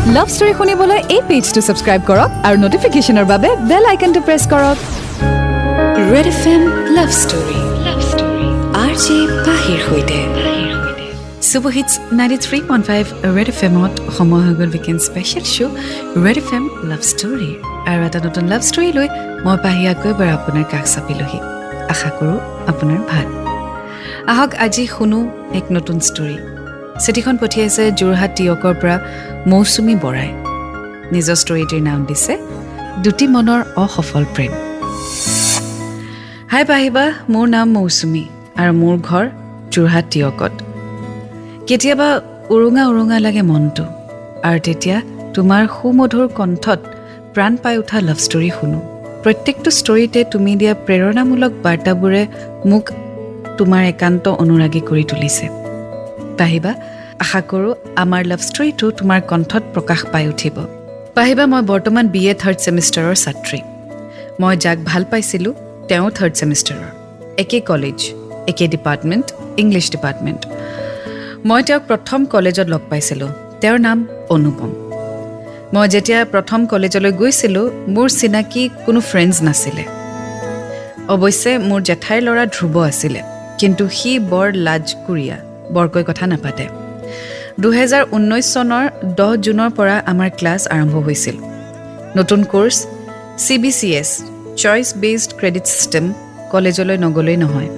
Love story শুনিবলৈ এই পেজটো subscribe কৰক আৰু নটিফিকেশ্যনৰ বাবে বেল আইকনটো প্ৰেছ কৰক। Red F M love story R J পাহিৰ সৈতে। Ninety three point five Red F এমত সময় হৈ গ'ল weekend special show' Red F M love story আৰু এটা নতুন লাভ ষ্টৰী লৈ মই পাহি আকৌ এবাৰ আপোনাৰ কাষ চাপিলোহি। আশা কৰোঁ আপোনাৰ ভাল। আহক আজি শুনো এক নতুন ষ্টৰী চিঠিখন পঠিয়াইছে যোৰহাট টিয়কৰ পৰা মৌচুমী বৰাই। নিজৰ ষ্টৰীটিৰ নাম দিছে দুটি মনৰ অসফল প্ৰেম। হাই পাহিবা মোৰ নাম মৌচুমী আৰু মোৰ ঘৰ যোৰহাট টিয়কত কেতিয়াবা উৰুঙা উৰুঙা লাগে মনটো আৰু তেতিয়া তোমাৰ সুমধুৰ কণ্ঠত প্ৰাণ পাই উঠা লাভ ষ্টৰী শুনো। প্ৰত্যেকটো ষ্টৰীতে তুমি দিয়া প্ৰেৰণামূলক বাৰ্তাবোৰে মোক তোমাৰ একান্ত অনুৰাগী কৰি তুলিছে। পাহিবা আশা কৰোঁ আমাৰ লাভ ষ্টৰীটো তোমাৰ কণ্ঠত প্ৰকাশ পাই উঠিব। পাহিবা মই বৰ্তমান বি এ থাৰ্ড ছেমিষ্টাৰৰ ছাত্ৰী। মই যাক ভাল পাইছিলোঁ তেওঁ থাৰ্ড ছেমিষ্টাৰৰ একে কলেজ একে ডিপাৰ্টমেণ্ট ইংলিছ ডিপাৰ্টমেণ্ট মই তেওঁক প্ৰথম কলেজত লগ পাইছিলোঁ। তেওঁৰ নাম অনুপম। মই যেতিয়া প্ৰথম কলেজলৈ গৈছিলোঁ মোৰ চিনাকি কোনো ফ্ৰেণ্ডছ নাছিলে। অৱশ্যে মোৰ জেঠাইৰ ল'ৰা ধ্ৰুৱ আছিলে কিন্তু সি বৰ লাজকুৰীয়া। বৰকৈ কথা নাপাতে। দুহেজাৰ ঊনৈছ চনৰ দহ জুনৰ পৰা আমাৰ ক্লাছ আৰম্ভ হৈছিল। নতুন course C B C S choice based credit system কলেজলৈ নগ'লেই নহয়।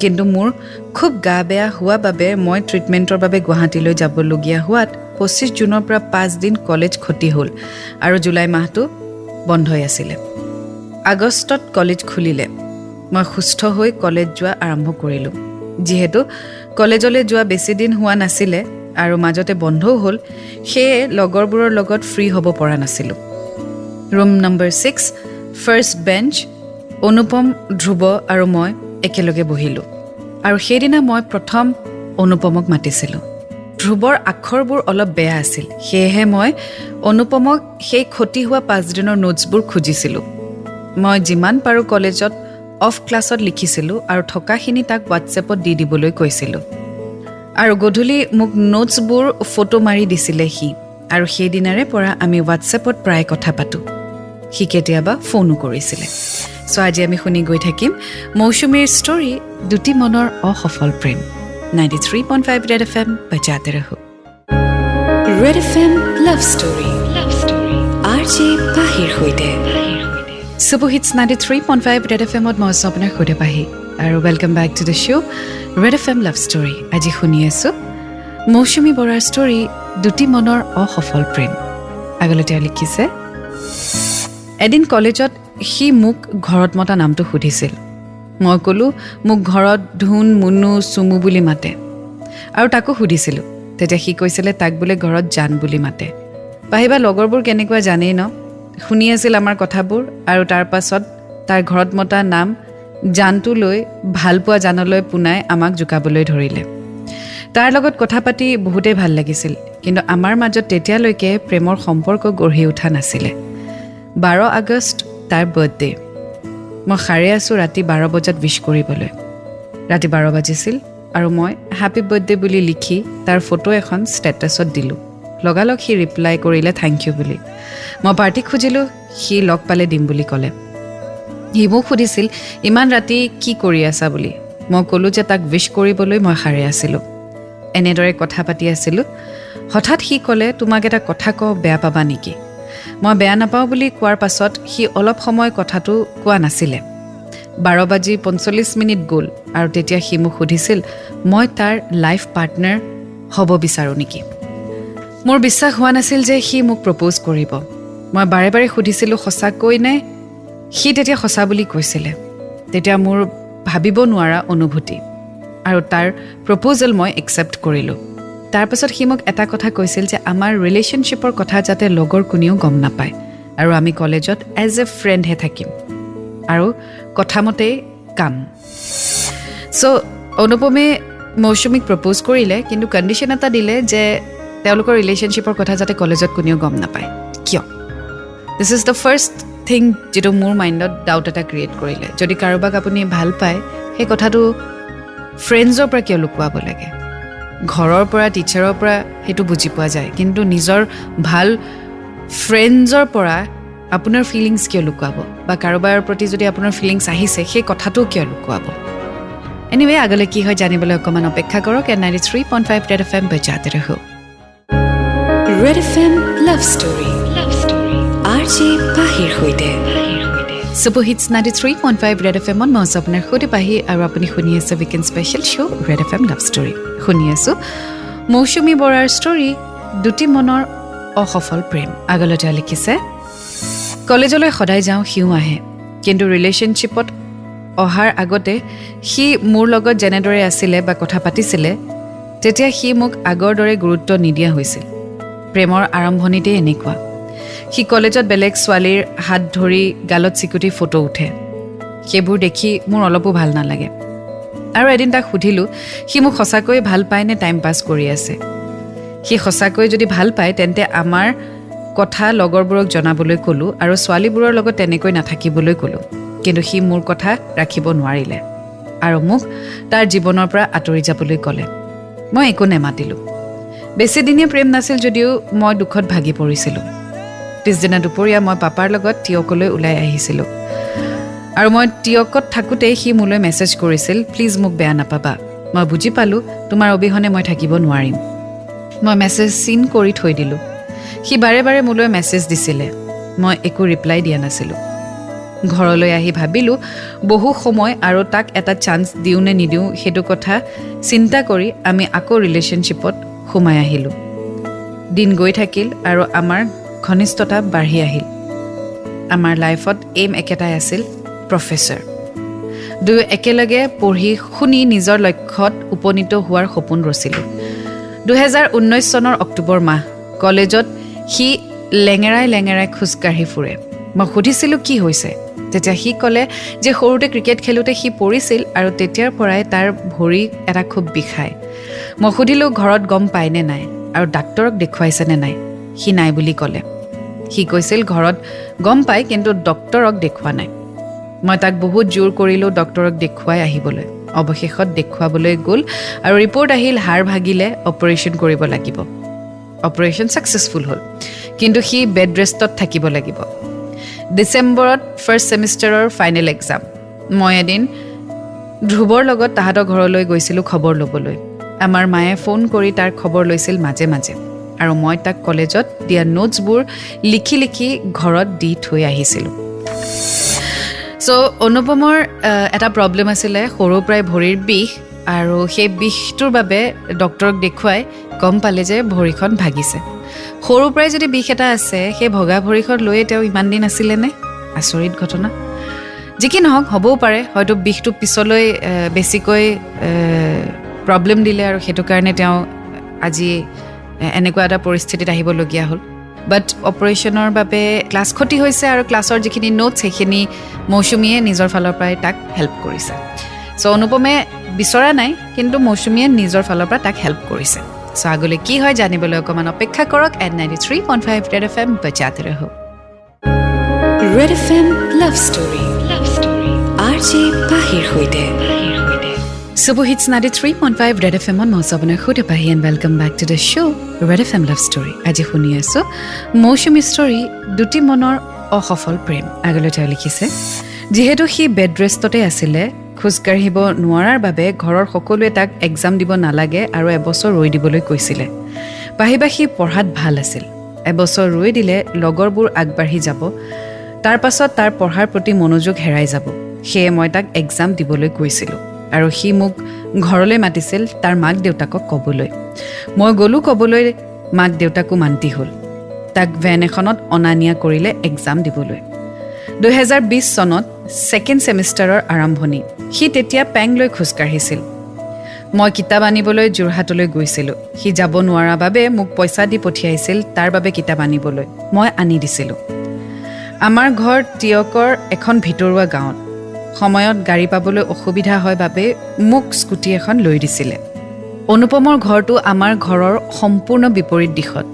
কিন্তু মোৰ খুব গা বেয়া হোৱা বাবে মই ট্ৰিটমেণ্টৰ বাবে গুৱাহাটীলৈ যাবলগীয়া হোৱাত পঁচিছ জুনৰ পৰা পাঁচদিন কলেজ ক্ষতি হ'ল আৰু জুলাই মাহটো বন্ধই আছিলে। আগষ্টত কলেজ খুলিলে। মই সুস্থ হৈ কলেজ যোৱা আৰম্ভ কৰিলোঁ। যিহেতু কলেজলৈ যোৱা বেছিদিন হোৱা নাছিলে আৰু মাজতে বন্ধও হ'ল সেয়ে লগৰবোৰৰ লগত ফ্ৰী হ'ব পৰা নাছিলোঁ। Room number six first bench Anupam Dhruv আৰু মই একেলগে বহিলোঁ। আৰু সেইদিনা মই প্ৰথম অনুপমক মাতিছিলোঁ। ধ্ৰুৱৰ আখৰবোৰ অলপ বেয়া আছিল সেয়েহে মই অনুপমক সেই ক্ষতি হোৱা পাঁচদিনৰ নোটছবোৰ খুজিছিলোঁ। মই যিমান পাৰোঁ কলেজত অফ ক্লাছত লিখিছিলোঁ আৰু থকাখিনি তাক হোৱাটছএপত দি দিবলৈ কৈছিলোঁ। আৰু গধূলি মোক নোটছবোৰ ফটো মাৰি দিছিলে সি আৰু সেইদিনাৰে পৰা আমি হোৱাটছএপত প্ৰায় কথা পাতোঁ। সি কেতিয়াবা ফোনো কৰিছিলে। চ' আজি আমি শুনি গৈ থাকিম মৌচুমীৰ ষ্টৰী দুটি মনৰ অসফল প্ৰেম। Ninety three point five Red F M বজাতে ৰহো। Red F M love story love story R J পাহিৰ সৈতে। Super hits ninety three point five Red F এমত মই আছোঁ আপোনাৰ সৈতে পাহি। আৰু welcome back to the show' Red F M love story আজি শুনি আছোঁ মৌচুমী বৰাৰ ষ্টৰী দুটি মনৰ অসফল প্ৰেম। আগলৈ তেওঁ লিখিছে এদিন কলেজত সি মোক ঘৰত মতা নামটো সুধিছিল। মই ক'লোঁ মোক ঘৰত ধুন মুনু চুমু বুলি মাতে। আৰু তাকো সুধিছিলোঁ। তেতিয়া সি কৈছিলে তাক বোলে ঘৰত জান বুলি মাতে। পাহিবা লগৰবোৰ কেনেকুৱা জানেই ন? শুনি আছিল আমাৰ কথাবোৰ আৰু তাৰ পাছত তাৰ ঘৰত মতা নাম জানটো লৈ ভালপোৱা জানলৈ পোনাই আমাক জোকাবলৈ ধৰিলে। তাৰ লগত কথা পাতি বহুতেই ভাল লাগিছিল কিন্তু আমাৰ মাজত তেতিয়ালৈকে প্ৰেমৰ সম্পৰ্ক গঢ়ি উঠা নাছিলে। বাৰ আগষ্ট তাৰ বাৰ্থডে। মই সাৰে আছোঁ ৰাতি বাৰ বজাত উইচ কৰিবলৈ। ৰাতি বাৰ বাজিছিল আৰু মই হেপী বাৰ্থডে বুলি লিখি তাৰ ফটো এখন ষ্টেটাছত দিলোঁ। লগালগ সি ৰিপ্লাই কৰিলে থেংক ইউ বুলি। মই পাৰ্টি খুজিলোঁ সি লগ পালে দিম বুলি ক'লে। সি মোক সুধিছিল ইমান ৰাতি কি কৰি আছা? বুলি। মই ক'লোঁ যে তাক উইচ কৰিবলৈ মই সাৰে আছিলোঁ। এনেদৰে কথা পাতি আছিলোঁ। হঠাৎ সি ক'লে তোমাক এটা কথা কওঁ বেয়া পাবা নেকি? মই বেয়া নাপাওঁ বুলি কোৱাৰ পাছত সি অলপ সময় কথাটো কোৱা নাছিলে। বাৰ বাজি পঞ্চল্লিছ মিনিট গ'ল আৰু তেতিয়া সি মোক সুধিছিল মই তাৰ লাইফ পাৰ্টনাৰ হ'ব বিচাৰোঁ নেকি? মোৰ বিশ্বাস হোৱা নাছিল যে সি মোক প্ৰপ'জ কৰিব। মই বাৰে বাৰে সুধিছিলোঁ সঁচাকৈ নে? সি তেতিয়া সঁচা বুলি কৈছিলে। তেতিয়া মোৰ ভাবিব নোৱাৰা অনুভূতি আৰু তাৰ প্ৰপ'জেল মই একচেপ্ট কৰিলোঁ। তাৰপাছত সি মোক এটা কথা কৈছিল যে আমাৰ ৰিলেশ্যনশ্বিপৰ কথা যাতে লগৰ কোনেও গম নাপায় আৰু আমি কলেজত এজ এ ফ্ৰেণ্ডহে থাকিম আৰু কথামতেই কাম। চ' অনুপমে মৌচুমীক প্ৰপ'জ কৰিলে কিন্তু কণ্ডিশ্যন এটা দিলে যে তেওঁলোকৰ ৰিলেশ্যনশ্বিপৰ কথা যাতে কলেজত কোনেও গম নাপায়। কিয়? This is the first thing যিটো মোৰ মাইণ্ডত ডাউট এটা ক্ৰিয়েট কৰিলে। যদি কাৰোবাক আপুনি ভাল পায় সেই কথাটো ফ্ৰেণ্ডছৰ পৰা কিয় লুকুৱাব লাগে? ঘৰৰ পৰা টিচাৰৰ পৰা সেইটো বুজি পোৱা যায়। কিন্তু নিজৰ ভাল ফ্ৰেণ্ডছৰ পৰা আপোনাৰ ফিলিংছ কিয় লুকুৱাব? বা কাৰোবাৰ প্ৰতি যদি আপোনাৰ ফিলিংছ আহিছে সেই কথাটো কিয় লুকুৱাব? এনিৱে আগলৈ কি হয় জানিবলৈ অকণমান অপেক্ষা কৰক। And ninety three point five Red F M বজাতে ৰহো। Red F M love story love story R J পাহিৰ সৈতে super hits ninety three point five Red F এমত মই আছোঁ আপোনাৰ সৈতে পাহি আৰু আপুনি শুনি আছে weekend special show' Red F M love story শুনি আছোঁ। মৌচুমী বৰাৰ ষ্টৰী দুটি মনৰ অসফল প্ৰেম। আগলৈ তেওঁ লিখিছে কলেজলৈ সদায় যাওঁ সিও আহে। কিন্তু ৰিলেশ্যনশ্বিপত অহাৰ আগতে সি মোৰ লগত যেনেদৰে আছিলে বা কথা পাতিছিলে তেতিয়া সি মোক আগৰ দৰে গুৰুত্ব নিদিয়া হৈছিল। প্ৰেমৰ আৰম্ভণিতেই এনেকুৱা। সি কলেজত বেলেগ ছোৱালীৰ হাত ধৰি গালত চিকুটি ফটো উঠে। সেইবোৰ দেখি মোৰ অলপো ভাল নালাগে। আৰু এদিন তাক সুধিলোঁ সি মোক সঁচাকৈ ভাল পায় নে টাইম পাছ কৰি আছে? সি সঁচাকৈ যদি ভাল পায় তেন্তে আমাৰ কথা লগৰবোৰক জনাবলৈ ক'লোঁ আৰু ছোৱালীবোৰৰ লগত তেনেকৈ নাথাকিবলৈ ক'লোঁ। কিন্তু সি মোৰ কথা ৰাখিব নোৱাৰিলে। আৰু মোক তাৰ জীৱনৰ পৰা আঁতৰি যাবলৈ ক'লে। মই একো নেমাতিলোঁ। বেছিদিনীয়া প্ৰেম নাছিল যদিও মই দুখত ভাগি পৰিছিলোঁ। পিছদিনা দুপৰীয়া মই পাপাৰ লগত টিয়কলৈ ওলাই আহিছিলোঁ। আৰু মই টিয়কত থাকোঁতেই সি মোলৈ মেছেজ কৰিছিল প্লিজ মোক বেয়া নাপাবা। মই বুজি পালোঁ তোমাৰ অবিহনে মই থাকিব নোৱাৰিম। মই মেছেজ চিন কৰি থৈ দিলোঁ। সি বাৰে বাৰে মোলৈ মেছেজ দিছিলে। মই একো ৰিপ্লাই দিয়া নাছিলোঁ। ঘৰলৈ আহি ভাবিলোঁ বহু সময় আৰু তাক এটা চান্স দিওঁ নে নিদিওঁ সেইটো কথা চিন্তা কৰি আমি আকৌ ৰিলেশ্যনশ্বিপত সোমাই আহিলোঁ। দিন গৈ থাকিল আৰু আমাৰ ঘনিষ্ঠতা বাঢ়ি আহিল। আমাৰ লাইফত এইম একেটাই আছিল প্ৰফেচাৰ দুয়ো একেলগে পঢ়ি শুনি নিজৰ লক্ষ্যত উপনীত হোৱাৰ সপোন ৰচিলোঁ। দুহেজাৰ ঊনৈছ চনৰ অক্টোবৰ মাহ কলেজত সি লেঙেৰাই লেঙেৰাই খোজকাঢ়ি ফুৰে। মই সুধিছিলোঁ কি হৈছে? তেতিয়া সি ক'লে যে সৰুতে ক্ৰিকেট খেলোঁতে সি পৰিছিল আৰু তেতিয়াৰ পৰাই তাৰ ভৰি এটা খুব বিষায়। মই সুধিলোঁ ঘৰত গম পায়নে নাই? আৰু ডাক্তৰক দেখুৱাইছেনে নাই? সি নাই বুলি ক'লে। সি কৈছিল ঘৰত গম পায় কিন্তু ডক্তৰক দেখুওৱা নাই। মই তাক বহুত জোৰ কৰিলোঁ ডক্তৰক দেখুৱাই আহিবলৈ। অৱশেষত দেখুৱাবলৈ গ'ল আৰু ৰিপৰ্ট আহিল হাড় ভাগিলে অপাৰেশ্যন কৰিব লাগিব। অপাৰেশ্যন ছাকচেছফুল হ'ল। কিন্তু সি বেড ৰেষ্টত থাকিব লাগিব। ডিচেম্বৰত ফাৰ্ষ্ট ছেমিষ্টাৰৰ ফাইনেল এক্সাম মই এদিন ধ্ৰুৱৰ লগত তাহাঁতৰ ঘৰলৈ গৈছিলোঁ খবৰ ল'বলৈ। আমাৰ মায়ে ফোন কৰি তাৰ খবৰ লৈছিল মাজে মাজে আৰু মই তাক কলেজত দিয়া নোটছবোৰ লিখি লিখি ঘৰত দি থৈ আহিছিলোঁ। চ' অনুপমৰ এটা প্ৰব্লেম আছিলে সৰুৰ পৰাই ভৰিৰ বিষ আৰু সেই বিষটোৰ বাবে ডক্তৰক দেখুৱাই গম পালে যে ভৰিখন ভাগিছে। সৰুৰ পৰাই যদি বিষ এটা আছে সেই ভগা ভৰিখন লৈয়ে তেওঁ ইমান দিন আছিলেনে? আচৰিত ঘটনা। যি কি নহওক হ'বও পাৰে। হয়তো বিষটো পিছলৈ বেছিকৈ প্ৰব্লেম দিলে আৰু সেইটো কাৰণে তেওঁ আজি এনেকুৱা এটা পৰিস্থিতিত আহিবলগীয়া হ'ল। বাট অপাৰেশ্যনৰ বাবে ক্লাছ ক্ষতি হৈছে আৰু ক্লাছৰ যিখিনি নোটছ সেইখিনি মৌচুমীয়ে নিজৰ ফালৰ পৰাই তাক হেল্প কৰিছে। চ' অনুপমে বিচৰা নাই কিন্তু মৌচুমীয়ে নিজৰ ফালৰ পৰা তাক হেল্প কৰিছে। চ' আগলৈ কি হয় জানিবলৈ অকণমান অপেক্ষা কৰক and ninety three point five Red F M বজাতে ৰহো Red F M love story love story R J পাহিৰ সৈতে। আজি শুনি আছোঁ মৌচুমী ষ্টৰী দুটি মনৰ অসফল প্ৰেম। আগলৈ তেওঁ লিখিছে যিহেতু সি বেড ৰেষ্টতে আছিলে খোজকাঢ়িব নোৱাৰাৰ বাবে ঘৰৰ সকলোৱে তাক এক্সাম দিব নালাগে আৰু এবছৰ ৰৈ দিবলৈ কৈছিলে। পাহিবা সি পঢ়াত ভাল আছিল। এবছৰ ৰৈ দিলে লগৰবোৰ আগবাঢ়ি যাব। তাৰ পাছত তাৰ পঢ়াৰ প্ৰতি মনোযোগ হেৰাই যাব। সেয়ে মই তাক এক্সাম দিবলৈ কৈছিলোঁ আৰু সি মোক ঘৰলৈ মাতিছিল তাৰ মাক দেউতাকক ক'বলৈ। মই গ'লোঁ ক'বলৈ মাক দেউতাকো মান্তি হ'ল। তাক ভেন এখনত অনা নিয়া কৰিলে এক্সাম দিবলৈ। দুহেজাৰ বিছ চনত ছেকেণ্ড ছেমিষ্টাৰৰ আৰম্ভণি। সি তেতিয়া পেং লৈ খোজকাঢ়িছিল মই কিতাপ আনিবলৈ যোৰহাটলৈ গৈছিলোঁ। সি যাব নোৱাৰা বাবে মোক পইচা দি পঠিয়াইছিল তাৰ বাবে কিতাপ আনিবলৈ। মই আনি দিছিলোঁ। আমাৰ ঘৰ টিয়কৰ এখন ভিতৰুৱা গাঁৱত। সময়ত গাড়ী পাবলৈ অসুবিধা হয় বাবে মোক স্কুটি এখন লৈ দিছিলে। অনুপমৰ ঘৰটো আমাৰ ঘৰৰ সম্পূৰ্ণ বিপৰীত দিশত।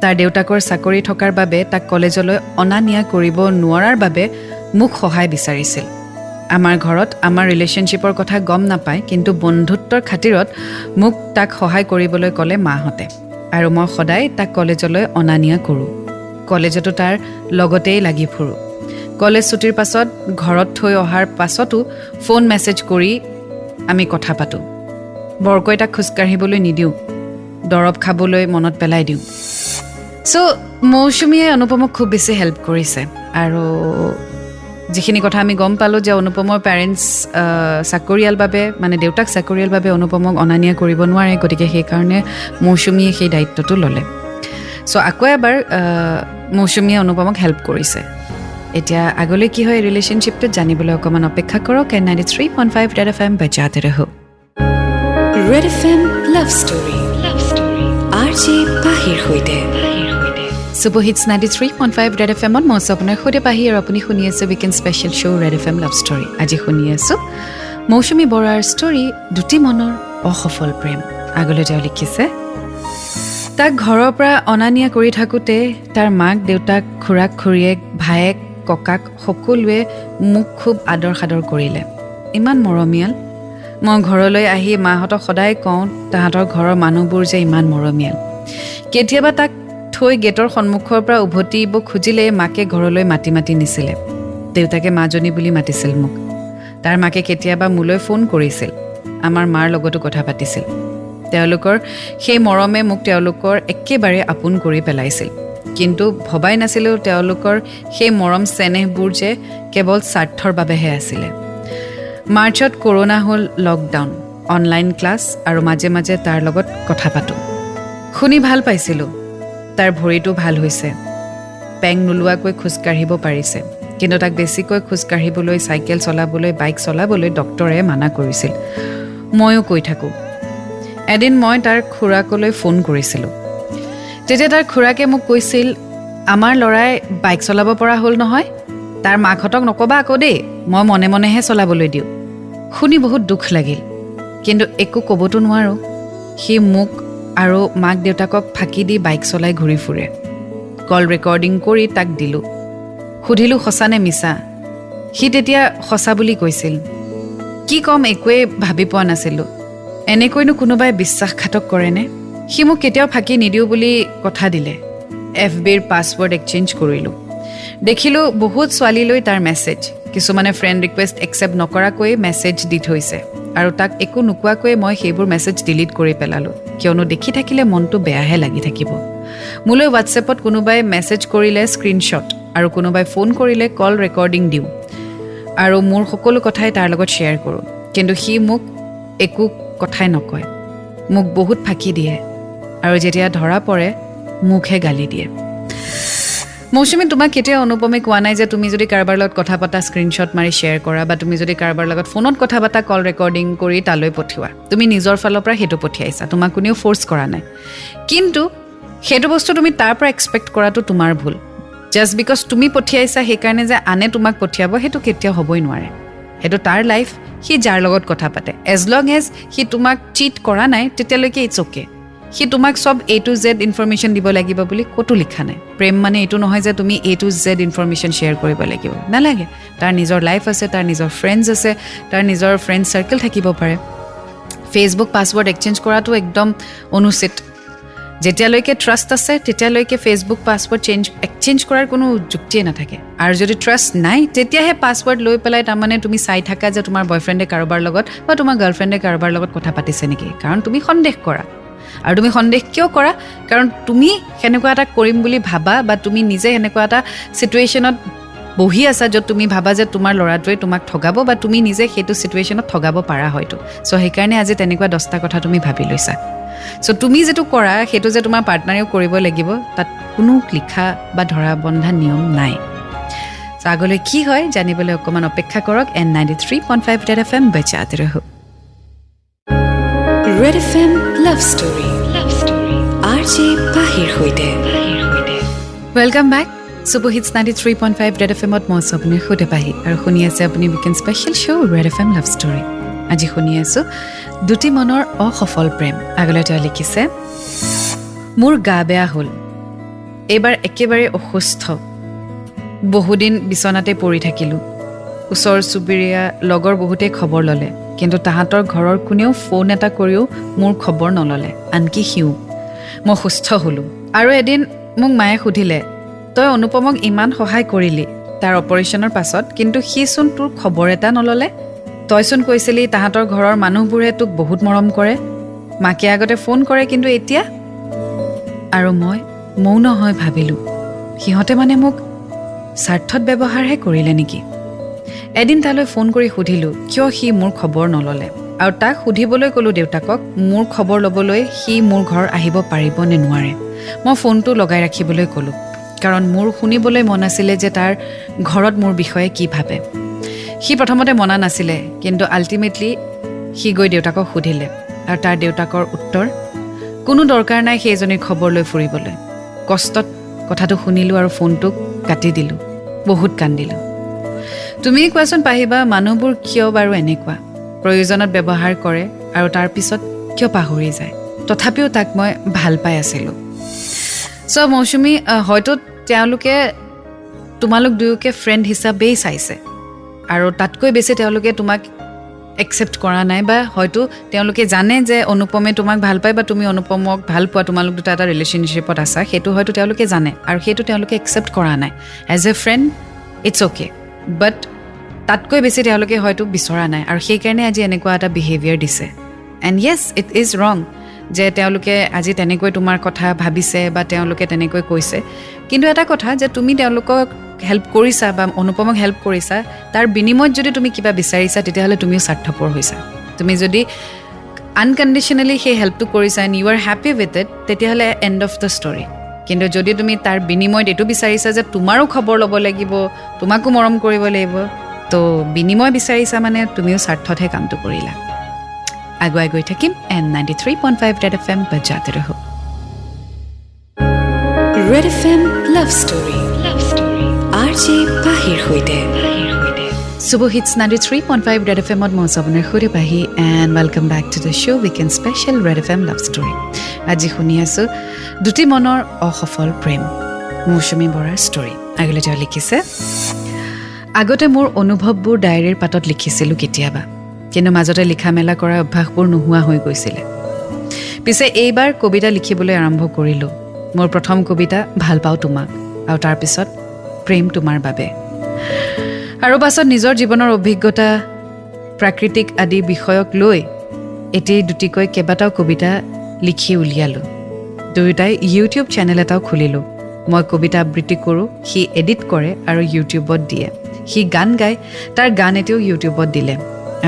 তাৰ দেউতাকৰ চাকৰি থকাৰ বাবে তাক কলেজলৈ অনা নিয়া কৰিব নোৱাৰাৰ বাবে মোক সহায় বিচাৰিছিল। আমাৰ ঘৰত আমাৰ ৰিলেশ্যনশ্বিপৰ কথা গম নাপায় কিন্তু বন্ধুত্বৰ খাতিৰত মোক তাক সহায় কৰিবলৈ ক'লে মাহঁতে আৰু মই সদায় তাক কলেজলৈ অনা নিয়া কৰোঁ। কলেজতো তাৰ লগতেই লাগি ফুৰোঁ। কলেজ ছুটিৰ পাছত ঘৰত থৈ অহাৰ পাছতো ফোন মেছেজ কৰি আমি কথা পাতোঁ। বৰকৈ তাক খোজকাঢ়িবলৈ নিদিওঁ। দৰৱ খাবলৈ মনত পেলাই দিওঁ। চ' মৌচুমীয়ে অনুপমক খুব বেছি হেল্প কৰিছে আৰু যিখিনি কথা আমি গম পালোঁ যে অনুপমৰ পেৰেণ্টছ চাকৰিয়াল বাবে মানে দেউতাক চাকৰিয়াল বাবে অনুপমক অনা নিয়া কৰিব নোৱাৰে গতিকে সেইকাৰণে মৌচুমীয়ে সেই দায়িত্বটো ল'লে। চ' আকৌ এবাৰ মৌচুমীয়ে অনুপমক হেল্প কৰিছে। এতিয়া আগলৈ কি হয় ৰিলেশ্যনশ্বিপটোত জানিবলৈ অকণমান অপেক্ষা কৰক। And ninety three point five Red F M বজাতে ৰহো। Red F M love story love story R J পাহিৰ সৈতে। Super hits ninety three point five Red F এমত মই আছোঁ আপোনাৰ সৈতে পাহি আৰু আপুনি শুনি আছে weekend special show' Red F M love story আজি শুনি আছোঁ মৌচুমী বৰাৰ ষ্টৰী দুটি মনৰ অসফল প্ৰেম আগলৈ তেওঁ লিখিছে তাক ঘৰৰ পৰা অনা নিয়া কৰি থাকোঁতে তাৰ মাক দেউতাক খুৰাক খুৰীয়েক ভায়েক ককাক সকলোৱে মোক খুব আদৰ সাদৰ কৰিলে ইমান মৰমীয়াল মই ঘৰলৈ আহি মাহঁতক সদায় কওঁ তাহাঁতৰ ঘৰৰ মানুহবোৰ যে ইমান মৰমীয়াল কেতিয়াবা তাক থৈ গেটৰ সন্মুখৰ পৰা উভতিব খুজিলে মাকে ঘৰলৈ মাতি মাতি নিছিলে। দেউতাকে মাজনী বুলি মাতিছিল মোক। তাৰ মাকে কেতিয়াবা মোলৈ ফোন কৰিছিল। আমাৰ মাৰ লগতো কথা পাতিছিল। তেওঁলোকৰ সেই মৰমে মোক তেওঁলোকৰ একেবাৰে আপোন কৰি পেলাইছিল। কিন্তু ভবাই নাছিলোঁ তেওঁলোকৰ সেই মৰম চেনেহবোৰ যে কেৱল স্বাৰ্থৰ বাবেহে আছিলে। মাৰ্চত কৰোণা হ'ল লকডাউন অনলাইন ক্লাছ আৰু মাজে মাজে তাৰ লগত কথা পাতোঁ। শুনি ভাল পাইছিলোঁ। তাৰ ভৰিটো ভাল হৈছে। পেং নোলোৱাকৈ খোজকাঢ়িব পাৰিছে। কিন্তু তাক বেছিকৈ খোজকাঢ়িবলৈ চাইকেল চলাবলৈ বাইক চলাবলৈ ডক্তৰে মানা কৰিছিল। ময়ো কৈ থাকোঁ। এদিন মই তাৰ খুৰাকলৈ ফোন কৰিছিলোঁ। তেতিয়া তাৰ খুৰাকে মোক কৈছিল আমাৰ ল'ৰাই বাইক চলাব পৰা হ'ল নহয়। তাৰ মাকহঁতক নক'বা আকৌ দেই। মই মনে মনেহে চলাবলৈ দিওঁ। শুনি বহুত দুখ লাগিল। কিন্তু একো ক'বতো নোৱাৰোঁ। সি মোক আৰু মাক দেউতাকক ফাঁকি দি বাইক চলাই ঘূৰি ফুৰে। কল ৰেকৰ্ডিং কৰি তাক দিলোঁ। সুধিলোঁ সঁচানে মিছা? সি তেতিয়া সঁচা বুলি কৈছিল। কি ক'ম একোৱেই ভাবি পোৱা নাছিলোঁ। এনেকৈনো কোনোবাই বিশ্বাসঘাতক কৰেনে? সি মোক কেতিয়াও ফাঁকি নিদিওঁ বুলি কথা দিলে। এফ বিৰ পাছৱৰ্ড এক্সেঞ্জ কৰিলোঁ। দেখিলোঁ বহুত ছোৱালীলৈ তাৰ মেছেজ। কিছুমানে ফ্ৰেণ্ড ৰিকুৱেষ্ট একচেপ্ট নকৰাকৈ মেছেজ দি থৈছে। আৰু তাক একো নোকোৱাকৈ মই সেইবোৰ মেছেজ ডিলিট কৰি পেলালোঁ। কিয়নো দেখি থাকিলে মনটো বেয়াহে লাগি থাকিব। মোলৈ হোৱাটছএপত কোনোবাই মেছেজ কৰিলে স্ক্ৰীনশ্বট আৰু কোনোবাই ফোন কৰিলে কল ৰেকৰ্ডিং দিওঁ। আৰু মোৰ সকলো কথাই তাৰ লগত শ্বেয়াৰ কৰোঁ। কিন্তু সি মোক একো কথাই নকয়। মোক বহুত ফাঁকি দিয়ে। আৰু যেতিয়া ধৰা পৰে মোকহে গালি দিয়ে। মৌচুমী তোমাক কেতিয়াও অনুপমে কোৱা নাই যে তুমি যদি কাৰোবাৰ লগত কথা পতা স্ক্ৰীনশ্বট মাৰি শ্বেয়াৰ কৰা বা তুমি যদি কাৰোবাৰ লগত ফোনত কথা পতা কল ৰেকৰ্ডিং কৰি তালৈ পঠিওৱা। তুমি নিজৰ ফালৰ পৰা সেইটো পঠিয়াইছা তোমাক কোনেও ফ'ৰ্চ কৰা নাই। কিন্তু সেইটো বস্তু তুমি তাৰ পৰা এক্সপেক্ট কৰাটো তোমাৰ ভুল। জাষ্ট বিকজ তুমি পঠিয়াইছা সেইকাৰণে যে আনে তোমাক পঠিয়াব সেইটো কেতিয়াও হ'বই নোৱাৰে। সেইটো তাৰ লাইফ সি যাৰ লগত কথা পাতে। এজ লং এজ সি তোমাক চিট কৰা নাই তেতিয়ালৈকে ইটছ অ'কে সি তোমাক চব এ টু জেড ইনফৰমেশ্যন দিব লাগিব বুলি ক'তো লিখা নাই। প্ৰেম মানে এইটো নহয় যে তুমি A to Z information share কৰিব লাগিব। নালাগে। তাৰ নিজৰ লাইফ আছে তাৰ নিজৰ ফ্ৰেণ্ডছ আছে তাৰ নিজৰ ফ্ৰেণ্ড চাৰ্কেল থাকিব পাৰে। ফেচবুক পাছৱৰ্ড এক্সেঞ্জ কৰাটো একদম অনুচিত। যেতিয়ালৈকে ট্ৰাষ্ট আছে তেতিয়ালৈকে ফেচবুক পাছৱৰ্ড চেঞ্জ এক্সেঞ্জ কৰাৰ কোনো যুক্তিয়ে নাথাকে। আৰু যদি ট্ৰাষ্ট নাই তেতিয়াহে পাছৱৰ্ড লৈ পেলাই তাৰমানে তুমি চাই থাকা যে তোমাৰ বয়ফ্ৰেণ্ডে কাৰোবাৰ লগত বা তোমাৰ গাৰ্লফ্ৰেণ্ডে কাৰোবাৰ লগত কথা পাতিছে নেকি। কাৰণ তুমি সন্দেহ কৰা। আৰু তুমি সন্দেহ কিয় কৰা? কাৰণ তুমি সেনেকুৱা এটা কৰিম বুলি ভাবা বা তুমি নিজে সেনেকুৱা এটা ছিটুৱেশ্যনত বহি আছা য'ত তুমি ভাবা যে তোমাৰ ল'ৰাটোৱে তোমাক ঠগাব বা তুমি নিজে সেইটো ছিটুৱেশ্যনত ঠগাব পাৰা হয়তো। চ' সেইকাৰণে আজি তেনেকুৱা দহটা কথা তুমি ভাবি লৈছা। চ' তুমি যিটো কৰা সেইটো যে তোমাৰ পাৰ্টনাৰেও কৰিব লাগিব তাত কোনো লিখা বা ধৰা বন্ধা নিয়ম নাই। চ' আগলৈ কি হয় জানিবলৈ অকণমান অপেক্ষা কৰক। And ninety three point five Red F M বেচাতে ৰহো Red F M love story love story R J পাহিৰ সৈতে welcome back super hits ninety three point five Red F এমত মই আছোঁ আপুনি সুধে পাহি আৰু শুনি আছে আপুনি weekend special show' Red F M love story আজি শুনি আছোঁ দুটি মনৰ অসফল প্ৰেম। আগলৈ তেওঁ লিখিছে মোৰ গা বেয়া হ'ল। এইবাৰ একেবাৰে অসুস্থ। বহুদিন বিচনাতে পৰি থাকিলোঁ। ওচৰ চুবুৰীয়া লগৰ বহুতেই খবৰ ল'লে। কিন্তু তাহাঁতৰ ঘৰৰ কোনেও ফোন এটা কৰিও মোৰ খবৰ নল'লে। আনকি সিও। মই সুস্থ হ'লোঁ। আৰু এদিন মোক মায়ে সুধিলে তই অনুপমক ইমান সহায় কৰিলি তাৰ অপাৰেশ্যনৰ পাছত কিন্তু সিচোন তোৰ খবৰ এটা নল'লে? তইচোন কৈছিলি তাহাঁতৰ ঘৰৰ মানুহবোৰে তোক বহুত মৰম কৰে। মাকে আগতে ফোন কৰে কিন্তু এতিয়া? আৰু মই মৌন হৈ ভাবিলোঁ সিহঁতে মানে মোক স্বাৰ্থত ব্যৱহাৰহে কৰিলে নেকি? এদিন তালৈ ফোন কৰি সুধিলোঁ কিয় সি মোৰ খবৰ নল'লে? আৰু তাক সুধিবলৈ ক'লোঁ দেউতাকক মোৰ খবৰ ল'বলৈ সি মোৰ ঘৰ আহিব পাৰিব নে নোৱাৰে? মই ফোনটো লগাই ৰাখিবলৈ ক'লোঁ কাৰণ মোৰ শুনিবলৈ মন আছিলে যে তাৰ ঘৰত মোৰ বিষয়ে কি ভাবে। সি প্ৰথমতে মনা নাছিলে কিন্তু আল্টিমেটলি সি গৈ দেউতাকক সুধিলে আৰু তাৰ দেউতাকৰ উত্তৰ কোনো দৰকাৰ নাই সেইজনীৰ খবৰ লৈ ফুৰিবলৈ। কষ্টত কথাটো শুনিলোঁ আৰু ফোনটোক কাটি দিলোঁ বহুত কান্দিলোঁ। তুমি কোৱাচোন পাহিবা মানুহবোৰ কিয় বাৰু এনেকুৱা? প্ৰয়োজনত ব্যৱহাৰ কৰে আৰু তাৰপিছত কিয় পাহৰি যায়? তথাপিও তাক মই ভাল পাই আছিলোঁ। চ' মৌচুমী হয়তো তেওঁলোকে তোমালোক দুয়োকে ফ্ৰেণ্ড হিচাপেই চাইছে আৰু তাতকৈ বেছি তেওঁলোকে তোমাক একচেপ্ট কৰা নাই বা হয়তো তেওঁলোকে জানে যে অনুপমে তোমাক ভাল পায় বা তুমি অনুপমক ভাল পোৱা তোমালোক দুটা এটা ৰিলেশ্যনশ্বিপত আছা সেইটো হয়তো তেওঁলোকে জানে আৰু সেইটো তেওঁলোকে একচেপ্ট কৰা নাই। As a friend it's okay but তাতকৈ বেছি তেওঁলোকে হয়তো বিচৰা নাই আৰু সেইকাৰণে আজি এনেকুৱা এটা বিহেভিয়াৰ দিছে। এণ্ড য়েছ ইট ইজ ৰং যে তেওঁলোকে আজি তেনেকৈ তোমাৰ কথা ভাবিছে বা তেওঁলোকে তেনেকৈ কৈছে। কিন্তু এটা কথা যে তুমি তেওঁলোকক হেল্প কৰিছা বা অনুপমক হেল্প কৰিছা তাৰ বিনিময়ত যদি তুমি কিবা বিচাৰিছা তেতিয়াহ'লে তুমিও স্বাৰ্থপৰ হৈছা। তুমি যদি আনকণ্ডিশ্যনেলি সেই হেল্পটো কৰিছা and you are happy with it তেতিয়াহ'লে এণ্ড অফ দ্য ষ্টৰী কিন্তু যদি তুমি তাৰ বিনিময়ত এইটো বিচাৰিছা যে তোমাৰো খবৰ ল'ব লাগিব তোমাকো মৰম কৰিব লাগিব তো বিনিময় বিচাৰিছা মানে তুমিও স্বাৰ্থতহে কামটো কৰিলা। আগুৱাই গৈ থাকিম and ninety three point five Red F M বজাতে ৰহো। Red F M love story. Love story. R J পাহিৰ সৈতে। শুভ hits ninety three point five Red F এমত মই আপোনাৰ সৈতে Pahi and welcome back to the show' weekend special Red F M love story. আজি শুনি আছোঁ দুটি মনৰ অসফল প্ৰেম মৌচুমী বৰাৰ ষ্টৰী। আগলৈ তেওঁ লিখিছে আগতে মোৰ অনুভৱবোৰ ডায়েৰীৰ পাতত লিখিছিলোঁ কেতিয়াবা কিন্তু মাজতে লিখা মেলা কৰা অভ্যাসবোৰ নোহোৱা হৈ গৈছিলে। পিছে এইবাৰ কবিতা লিখিবলৈ আৰম্ভ কৰিলোঁ। মোৰ প্ৰথম কবিতা ভাল পাওঁ তোমাক আৰু তাৰপিছত প্ৰেম তোমাৰ বাবে আৰু পাছত নিজৰ জীৱনৰ অভিজ্ঞতা প্ৰাকৃতিক আদি বিষয়ক লৈ এটি দুটিকৈ কেইবাটাও কবিতা লিখি উলিয়ালোঁ। দুয়োটাই ইউটিউব চেনেল এটাও খুলিলোঁ। মই কবিতা আবৃত্তি কৰোঁ সি এডিট কৰে আৰু ইউটিউবত দিয়ে। সি গান গায় তাৰ গান এটিও ইউটিউবত দিলে।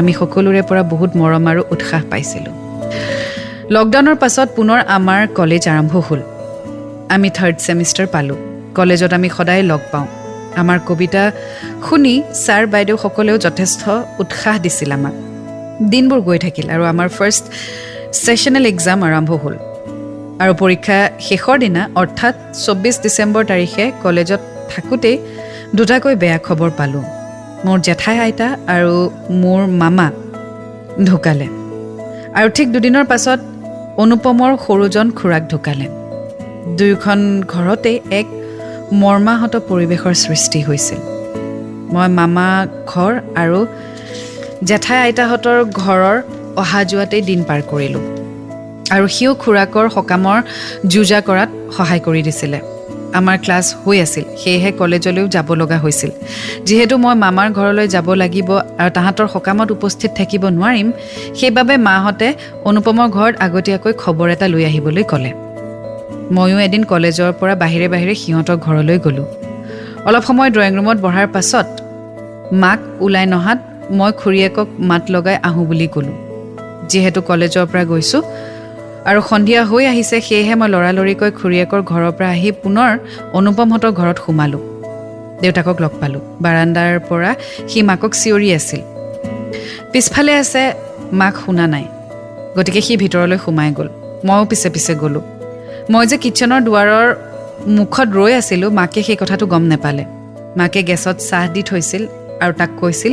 আমি সকলোৰে পৰা বহুত মৰম আৰু উৎসাহ পাইছিলোঁ। লকডাউনৰ পাছত পুনৰ আমাৰ কলেজ আৰম্ভ হ'ল। আমি থাৰ্ড ছেমিষ্টাৰ পালোঁ। কলেজত আমি সদায় লগ পাওঁ। আমাৰ কবিতা শুনি ছাৰ বাইদেউসকলেও যথেষ্ট উৎসাহ দিছিল আমাক। দিনবোৰ গৈ থাকিল আৰু আমাৰ ফাৰ্ষ্ট ছেশ্যনেল এক্সাম আৰম্ভ হ'ল। আৰু পৰীক্ষা শেষৰ দিনা অৰ্থাৎ চৌব্বিছ ডিচেম্বৰ তাৰিখে কলেজত থাকোঁতেই দুটাকৈ বেয়া খবৰ পালোঁ। মোৰ জেঠাই আইতা আৰু মোৰ মামা ঢুকালে। আৰু ঠিক দুদিনৰ পাছত অনুপমৰ সৰুজন খুৰাক ঢুকালে। দুয়োখন ঘৰতেই এক মৰ্মাহত পৰিৱেশৰ সৃষ্টি হৈছিল। মই মামা ঘৰ আৰু জেঠাই আইতাহঁতৰ ঘৰৰ অহা যোৱাতেই দিন পাৰ কৰিলোঁ। আৰু সিও খুৰাকৰ সকামৰ যুঁজা কৰাত সহায় কৰি দিছিলে। আমাৰ ক্লাছ হৈ আছিল। সেয়েহে কলেজলৈও যাব লগা হৈছিল। যিহেতু মই মামাৰ ঘৰলৈ যাব লাগিব আৰু তাহাঁতৰ সকামত উপস্থিত থাকিব নোৱাৰিম সেইবাবে মাহঁতে অনুপমৰ ঘৰত আগতীয়াকৈ খবৰ এটা লৈ আহিবলৈ ক'লে। ময়ো এদিন কলেজৰ পৰা বাহিৰে বাহিৰে সিহঁতৰ ঘৰলৈ গ'লোঁ। অলপ সময় ড্ৰয়িং ৰুমত বহাৰ পাছত মাক ওলাই নহাত মই খুৰীয়েকক মাত লগাই আহোঁ বুলি ক'লোঁ। যিহেতু কলেজৰ পৰা গৈছোঁ আৰু সন্ধিয়া হৈ আহিছে সেয়েহে মই লৰালৰিকৈ খুৰীয়েকৰ ঘৰৰ পৰা আহি পুনৰ অনুপমহঁতৰ ঘৰত সোমালোঁ। দেউতাকক লগ পালোঁ। বাৰাণ্ডাৰ পৰা সি মাকক চিঞৰি আছিল। পিছফালে আছে মাক শুনা নাই। গতিকে সি ভিতৰলৈ সোমাই গ'ল। ময়ো পিছে পিছে গ'লোঁ। মই যে কিটচেনৰ দুৱাৰৰ মুখত ৰৈ আছিলোঁ মাকে সেই কথাটো গম নেপালে। মাকে গেছত চাহ দি থৈছিল আৰু তাক কৈছিল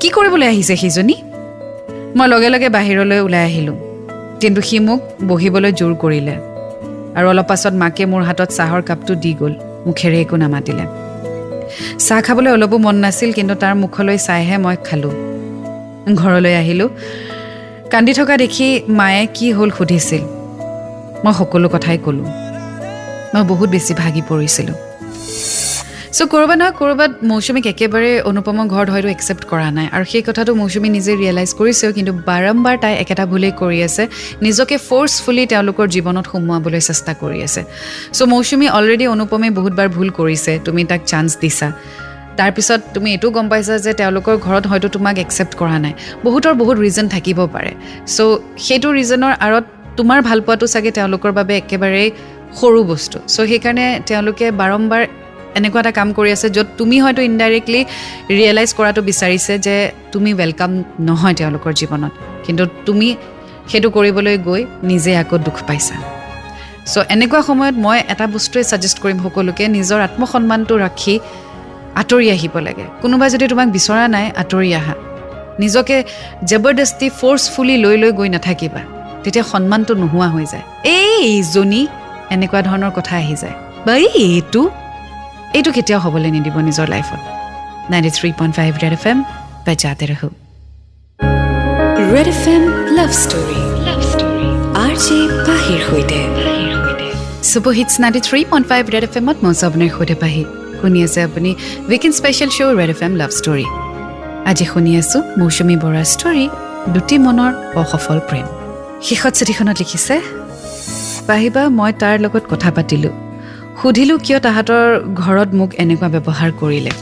কি কৰিবলৈ আহিছে সিজনী? মই লগে লগে বাহিৰলৈ ওলাই আহিলোঁ। কিন্তু সি মোক বহিবলৈ জোৰ কৰিলে। আৰু অলপ পাছত মাকে মোৰ হাতত চাহৰ কাপটো দি গ'ল মুখেৰে একো নামাতিলে। চাহ খাবলৈ অলপো মন নাছিল কিন্তু তাৰ মুখলৈ চাইহে মই খালোঁ। ঘৰলৈ আহিলোঁ। কান্দি থকা দেখি মায়ে কি হ'ল সুধিছিল। মই সকলো কথাই ক'লোঁ। মই বহুত বেছি ভাগি পৰিছিলোঁ। চ' ক'ৰবাত নহয় ক'ৰবাত মৌচুমীক একেবাৰে অনুপমৰ ঘৰত হয়তো একচেপ্ট কৰা নাই। আৰু সেই কথাটো মৌচুমী নিজে ৰিয়েলাইজ কৰিছেও কিন্তু বাৰম্বাৰ তাই একেটা ভুলেই কৰি আছে। নিজকে ফ'ৰ্চফুলি তেওঁলোকৰ জীৱনত সোমোৱাবলৈ চেষ্টা কৰি আছে। চ' মৌচুমী অলৰেডি অনুপমে বহুতবাৰ ভুল কৰিছে। তুমি তাক চান্স দিছা। তাৰপিছত তুমি এইটো গম পাইছা যে তেওঁলোকৰ ঘৰত হয়তো তোমাক একচেপ্ট কৰা নাই। বহুতৰ বহুত ৰিজন থাকিব পাৰে। চ' সেইটো ৰিজনৰ আঁৰত তোমাৰ ভালপোৱাটো চাগে তেওঁলোকৰ বাবে একেবাৰেই সৰু বস্তু। চ' সেইকাৰণে তেওঁলোকে বাৰম্বাৰ এনেকুৱা এটা কাম কৰি আছে য'ত তুমি হয়তো ইনডাইৰেক্টলি ৰিয়েলাইজ কৰাটো বিচাৰিছে যে তুমি ৱেলকাম নহয় তেওঁলোকৰ জীৱনত। কিন্তু তুমি সেইটো কৰিবলৈ গৈ নিজে আকৌ দুখ পাইছা। চ' এনেকুৱা সময়ত মই এটা বস্তুৱে ছাজেষ্ট কৰিম সকলোকে নিজৰ আত্মসন্মানটো ৰাখি আঁতৰি আহিব লাগে। কোনোবাই যদি তোমাক বিচৰা নাই আঁতৰি আহা। নিজকে জবৰদস্তি ফ'ৰ্চফুলি লৈ লৈ গৈ নাথাকিবা। তেতিয়া সন্মানটো নোহোৱা হৈ যায়। এই এইজনী এনেকুৱা ধৰণৰ কথা আহি যায়। বা এই এইটো এইটো কেতিয়াও হ'বলৈ নিদিব নিজৰ লাইফত। Ninety three point five Red F M বাজাতে ৰহো। Red F M love story love story R J পাহিৰ সৈতে। Super hits ninety three point five Red F এমত মই আপোনাৰ সৈতে পাহি। শুনি আছে আপুনি weekend special show' Red F M love story আজি শুনি আছোঁ মৌচুমী বৰাৰ ষ্টৰী দুটি মনৰ অসফল প্ৰেম। শেষত চিঠিখনত লিখিছে পাহিবা মই তাৰ লগত কথা পাতিলোঁ। সুধিলোঁ কিয় তাহাঁতৰ ঘৰত মোক এনেকুৱা ব্যৱহাৰ কৰিলে।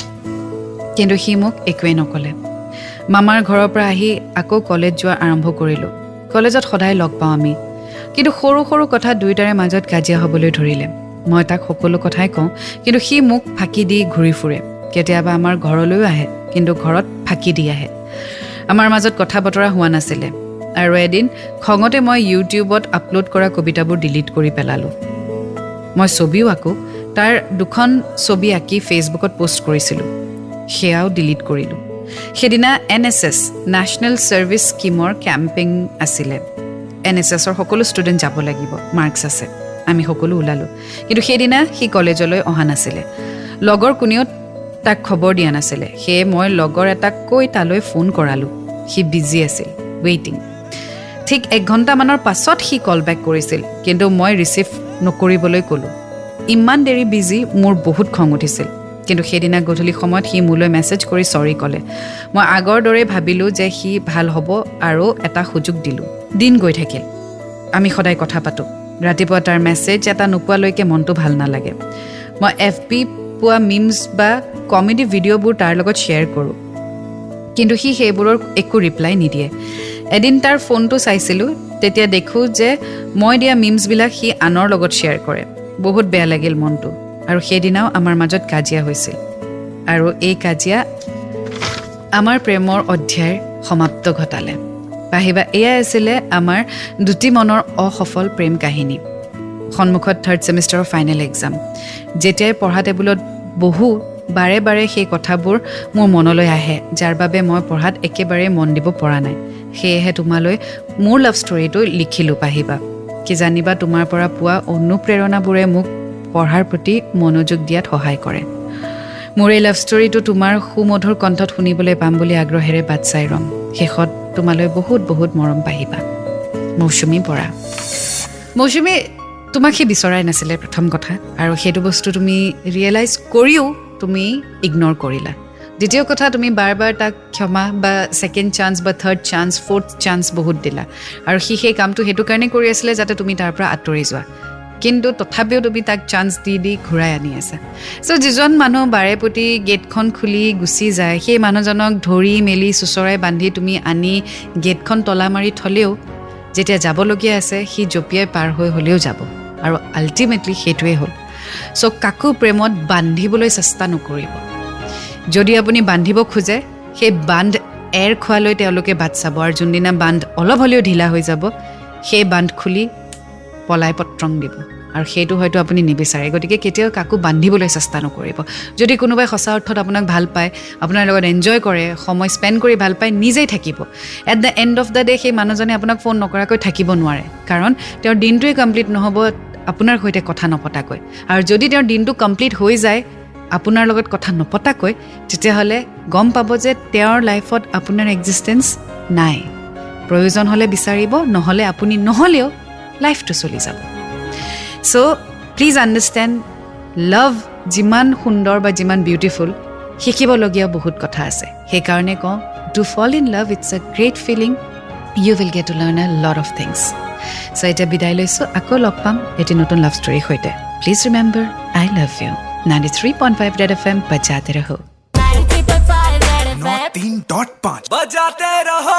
কিন্তু সি মোক একোৱেই নক'লে। মামাৰ ঘৰৰ পৰা আহি আকৌ কলেজ যোৱা আৰম্ভ কৰিলোঁ। কলেজত সদায় লগ পাওঁ আমি। কিন্তু সৰু সৰু কথা দুয়োটাৰে মাজত কাজিয়া হ'বলৈ ধৰিলে। মই তাক সকলো কথাই কওঁ কিন্তু সি মোক ফাঁকি দি ঘূৰি ফুৰে। কেতিয়াবা আমাৰ ঘৰলৈও আহে কিন্তু ঘৰত ফাঁকি দি আহে। আমাৰ মাজত কথা বতৰা হোৱা নাছিলে। আৰু এদিন খঙতে মই ইউটিউবত আপলোড কৰা কবিতাবোৰ ডিলিট কৰি পেলালোঁ। মই ছবিও আঁকো তাৰ দুখন ছবি আঁকি ফেচবুকত পষ্ট কৰিছিলোঁ। সেয়াও ডিলিট কৰিলোঁ। সেইদিনা N S S National Service স্কীমৰ camping আছিলে। এন এছ এছৰ সকলো ষ্টুডেণ্ট যাব লাগিব মাৰ্কছ আছে। আমি সকলো ওলালোঁ। কিন্তু সেইদিনা সি কলেজলৈ অহা নাছিলে। লগৰ কোনেও তাক খবৰ দিয়া নাছিলে। সেয়ে মই লগৰ এটাক কৈ তালৈ ফোন কৰালোঁ। সি বিজি আছিল ৱেইটিং ঠিক এক ঘণ্টামানৰ পাছত সি কল বেক কৰিছিল। কিন্তু মই ৰিচিভ নকৰিবলৈ ক'লোঁ। ইমান দেৰি বিজি মোৰ বহুত খং উঠিছিল। কিন্তু সেইদিনা গধূলি সময়ত সি মোলৈ মেছেজ কৰি চৰি ক'লে। মই আগৰ দৰেই ভাবিলোঁ যে সি ভাল হ'ব আৰু এটা সুযোগ দিলোঁ। দিন গৈ থাকিল। আমি সদায় কথা পাতোঁ। ৰাতিপুৱা তাৰ মেছেজ এটা নোপোৱালৈকে মনটো ভাল নালাগে। মই এফ পি পোৱা মিমছ বা কমেডি ভিডিঅ'বোৰ তাৰ লগত শ্বেয়াৰ কৰোঁ। কিন্তু সি সেইবোৰৰ একো ৰিপ্লাই নিদিয়ে। এদিন তাৰ ফোনটো চাইছিলোঁ। তেতিয়া দেখোঁ যে মই দিয়া মিমছবিলাক সি আনৰ লগত শ্বেয়াৰ কৰে। বহুত বেয়া লাগিল মনটো। আৰু সেইদিনাও আমাৰ মাজত কাজিয়া হৈছিল। আৰু এই কাজিয়া আমাৰ প্ৰেমৰ অধ্যায়ৰ সমাপ্ত ঘটালে। পাহিবা এয়াই আছিলে আমাৰ দুটি মনৰ অসফল প্ৰেম কাহিনী। সন্মুখত থাৰ্ড ছেমিষ্টাৰৰ ফাইনেল এক্সাম যেতিয়াই পঢ়া টেবুলত বহু বাৰে বাৰে সেই কথাবোৰ মোৰ মনলৈ আহে যাৰ বাবে মই পঢ়াত একেবাৰে মন দিব পৰা নাই। সেয়েহে তোমালৈ মোৰ লাভ ষ্টৰীটো লিখিলোঁ পাহিবা। কি জানিবা তোমাৰ পৰা পোৱা অনুপ্ৰেৰণাবোৰে মোক পঢ়াৰ প্ৰতি মনোযোগ দিয়াত সহায় কৰে। মোৰ এই লাভ ষ্টৰীটো তোমাৰ সুমধুৰ কণ্ঠত শুনিবলৈ পাম বুলি আগ্ৰহেৰে বাট চাই ৰ'ম। শেষত তোমালৈ বহুত বহুত মৰম পাহিবা। মৌচুমী বৰা। মৌচুমী তোমাক সি বিচৰাই নাছিলে প্ৰথম কথা। আৰু সেইটো বস্তু তুমি ৰিয়েলাইজ কৰিও তুমি ইগন'ৰ কৰিলা। দ্বিতীয় কথা তুমি বাৰ বাৰ তাক ক্ষমা বা ছেকেণ্ড চান্স বা থাৰ্ড চান্স ফ'ৰ্থ চান্স বহুত দিলা। আৰু সি সেই কামটো সেইটো কাৰণে কৰি আছিলে যাতে তুমি তাৰ পৰা আঁতৰি যোৱা। কিন্তু তথাপিও তুমি তাক চান্স দি দি ঘূৰাই আনি আছা। চ' যিজন মানুহ বাৰে প্ৰতি গেটখন খুলি গুচি যায় সেই মানুহজনক ধৰি মেলি চুচৰাই বান্ধি তুমি আনি গেটখন তলা মাৰি থ'লেও যেতিয়া যাবলগীয়া আছে সি জঁপিয়াই পাৰ হৈ হ'লেও যাব। আৰু আল্টিমেটলি সেইটোৱেই হ'ল। চ' কাকো প্ৰেমত বান্ধিবলৈ চেষ্টা নকৰিব। যদি আপুনি বান্ধিব খোজে সেই বান্ধ এৰ খোৱালৈ তেওঁলোকে বাট চাব আৰু যোনদিনা বান্ধ অলপ হ'লেও ঢিলা হৈ যাব সেই বান্ধ খুলি পলাই পত্ৰং দিব। আৰু সেইটো হয়তো আপুনি নিবিচাৰে। গতিকে কেতিয়াও কাকো বান্ধিবলৈ চেষ্টা নকৰিব। যদি কোনোবাই সঁচা অৰ্থত আপোনাক ভাল পায় আপোনাৰ লগত এনজয় কৰে সময় স্পেণ্ড কৰি ভাল পায় নিজেই থাকিব। At the end of the day সেই মানুহজনে আপোনাক ফোন নকৰাকৈ থাকিব নোৱাৰে। কাৰণ তেওঁৰ দিনটোৱে কমপ্লিট নহ'ব আপোনাৰ সৈতে কথা নপতাকৈ। আৰু যদি তেওঁৰ দিনটো কমপ্লিট হৈ যায় আপোনাৰ লগত কথা নপতাকৈ তেতিয়াহ'লে গম পাব যে তেওঁৰ লাইফত আপোনাৰ এক্সিষ্টেঞ্চ নাই। প্ৰয়োজন হ'লে বিচাৰিব নহ'লে আপুনি নহ'লেও লাইফটো চলি যাব। চ' প্লিজ আণ্ডাৰষ্টেণ্ড লাভ যিমান সুন্দৰ বা যিমান বিউটিফুল শিকিবলগীয়া বহুত কথা আছে। সেইকাৰণে কওঁ to fall in love it's a great feeling you will get to learn a lot of things so' এতিয়া বিদায় লৈছোঁ আকৌ লগ পাম এটি নতুন লাভ ষ্টৰীৰ সৈতে। Please remember I love you 93.5 Red FM बजाते रहो। तीन डॉट पाँच। बजाते रहो।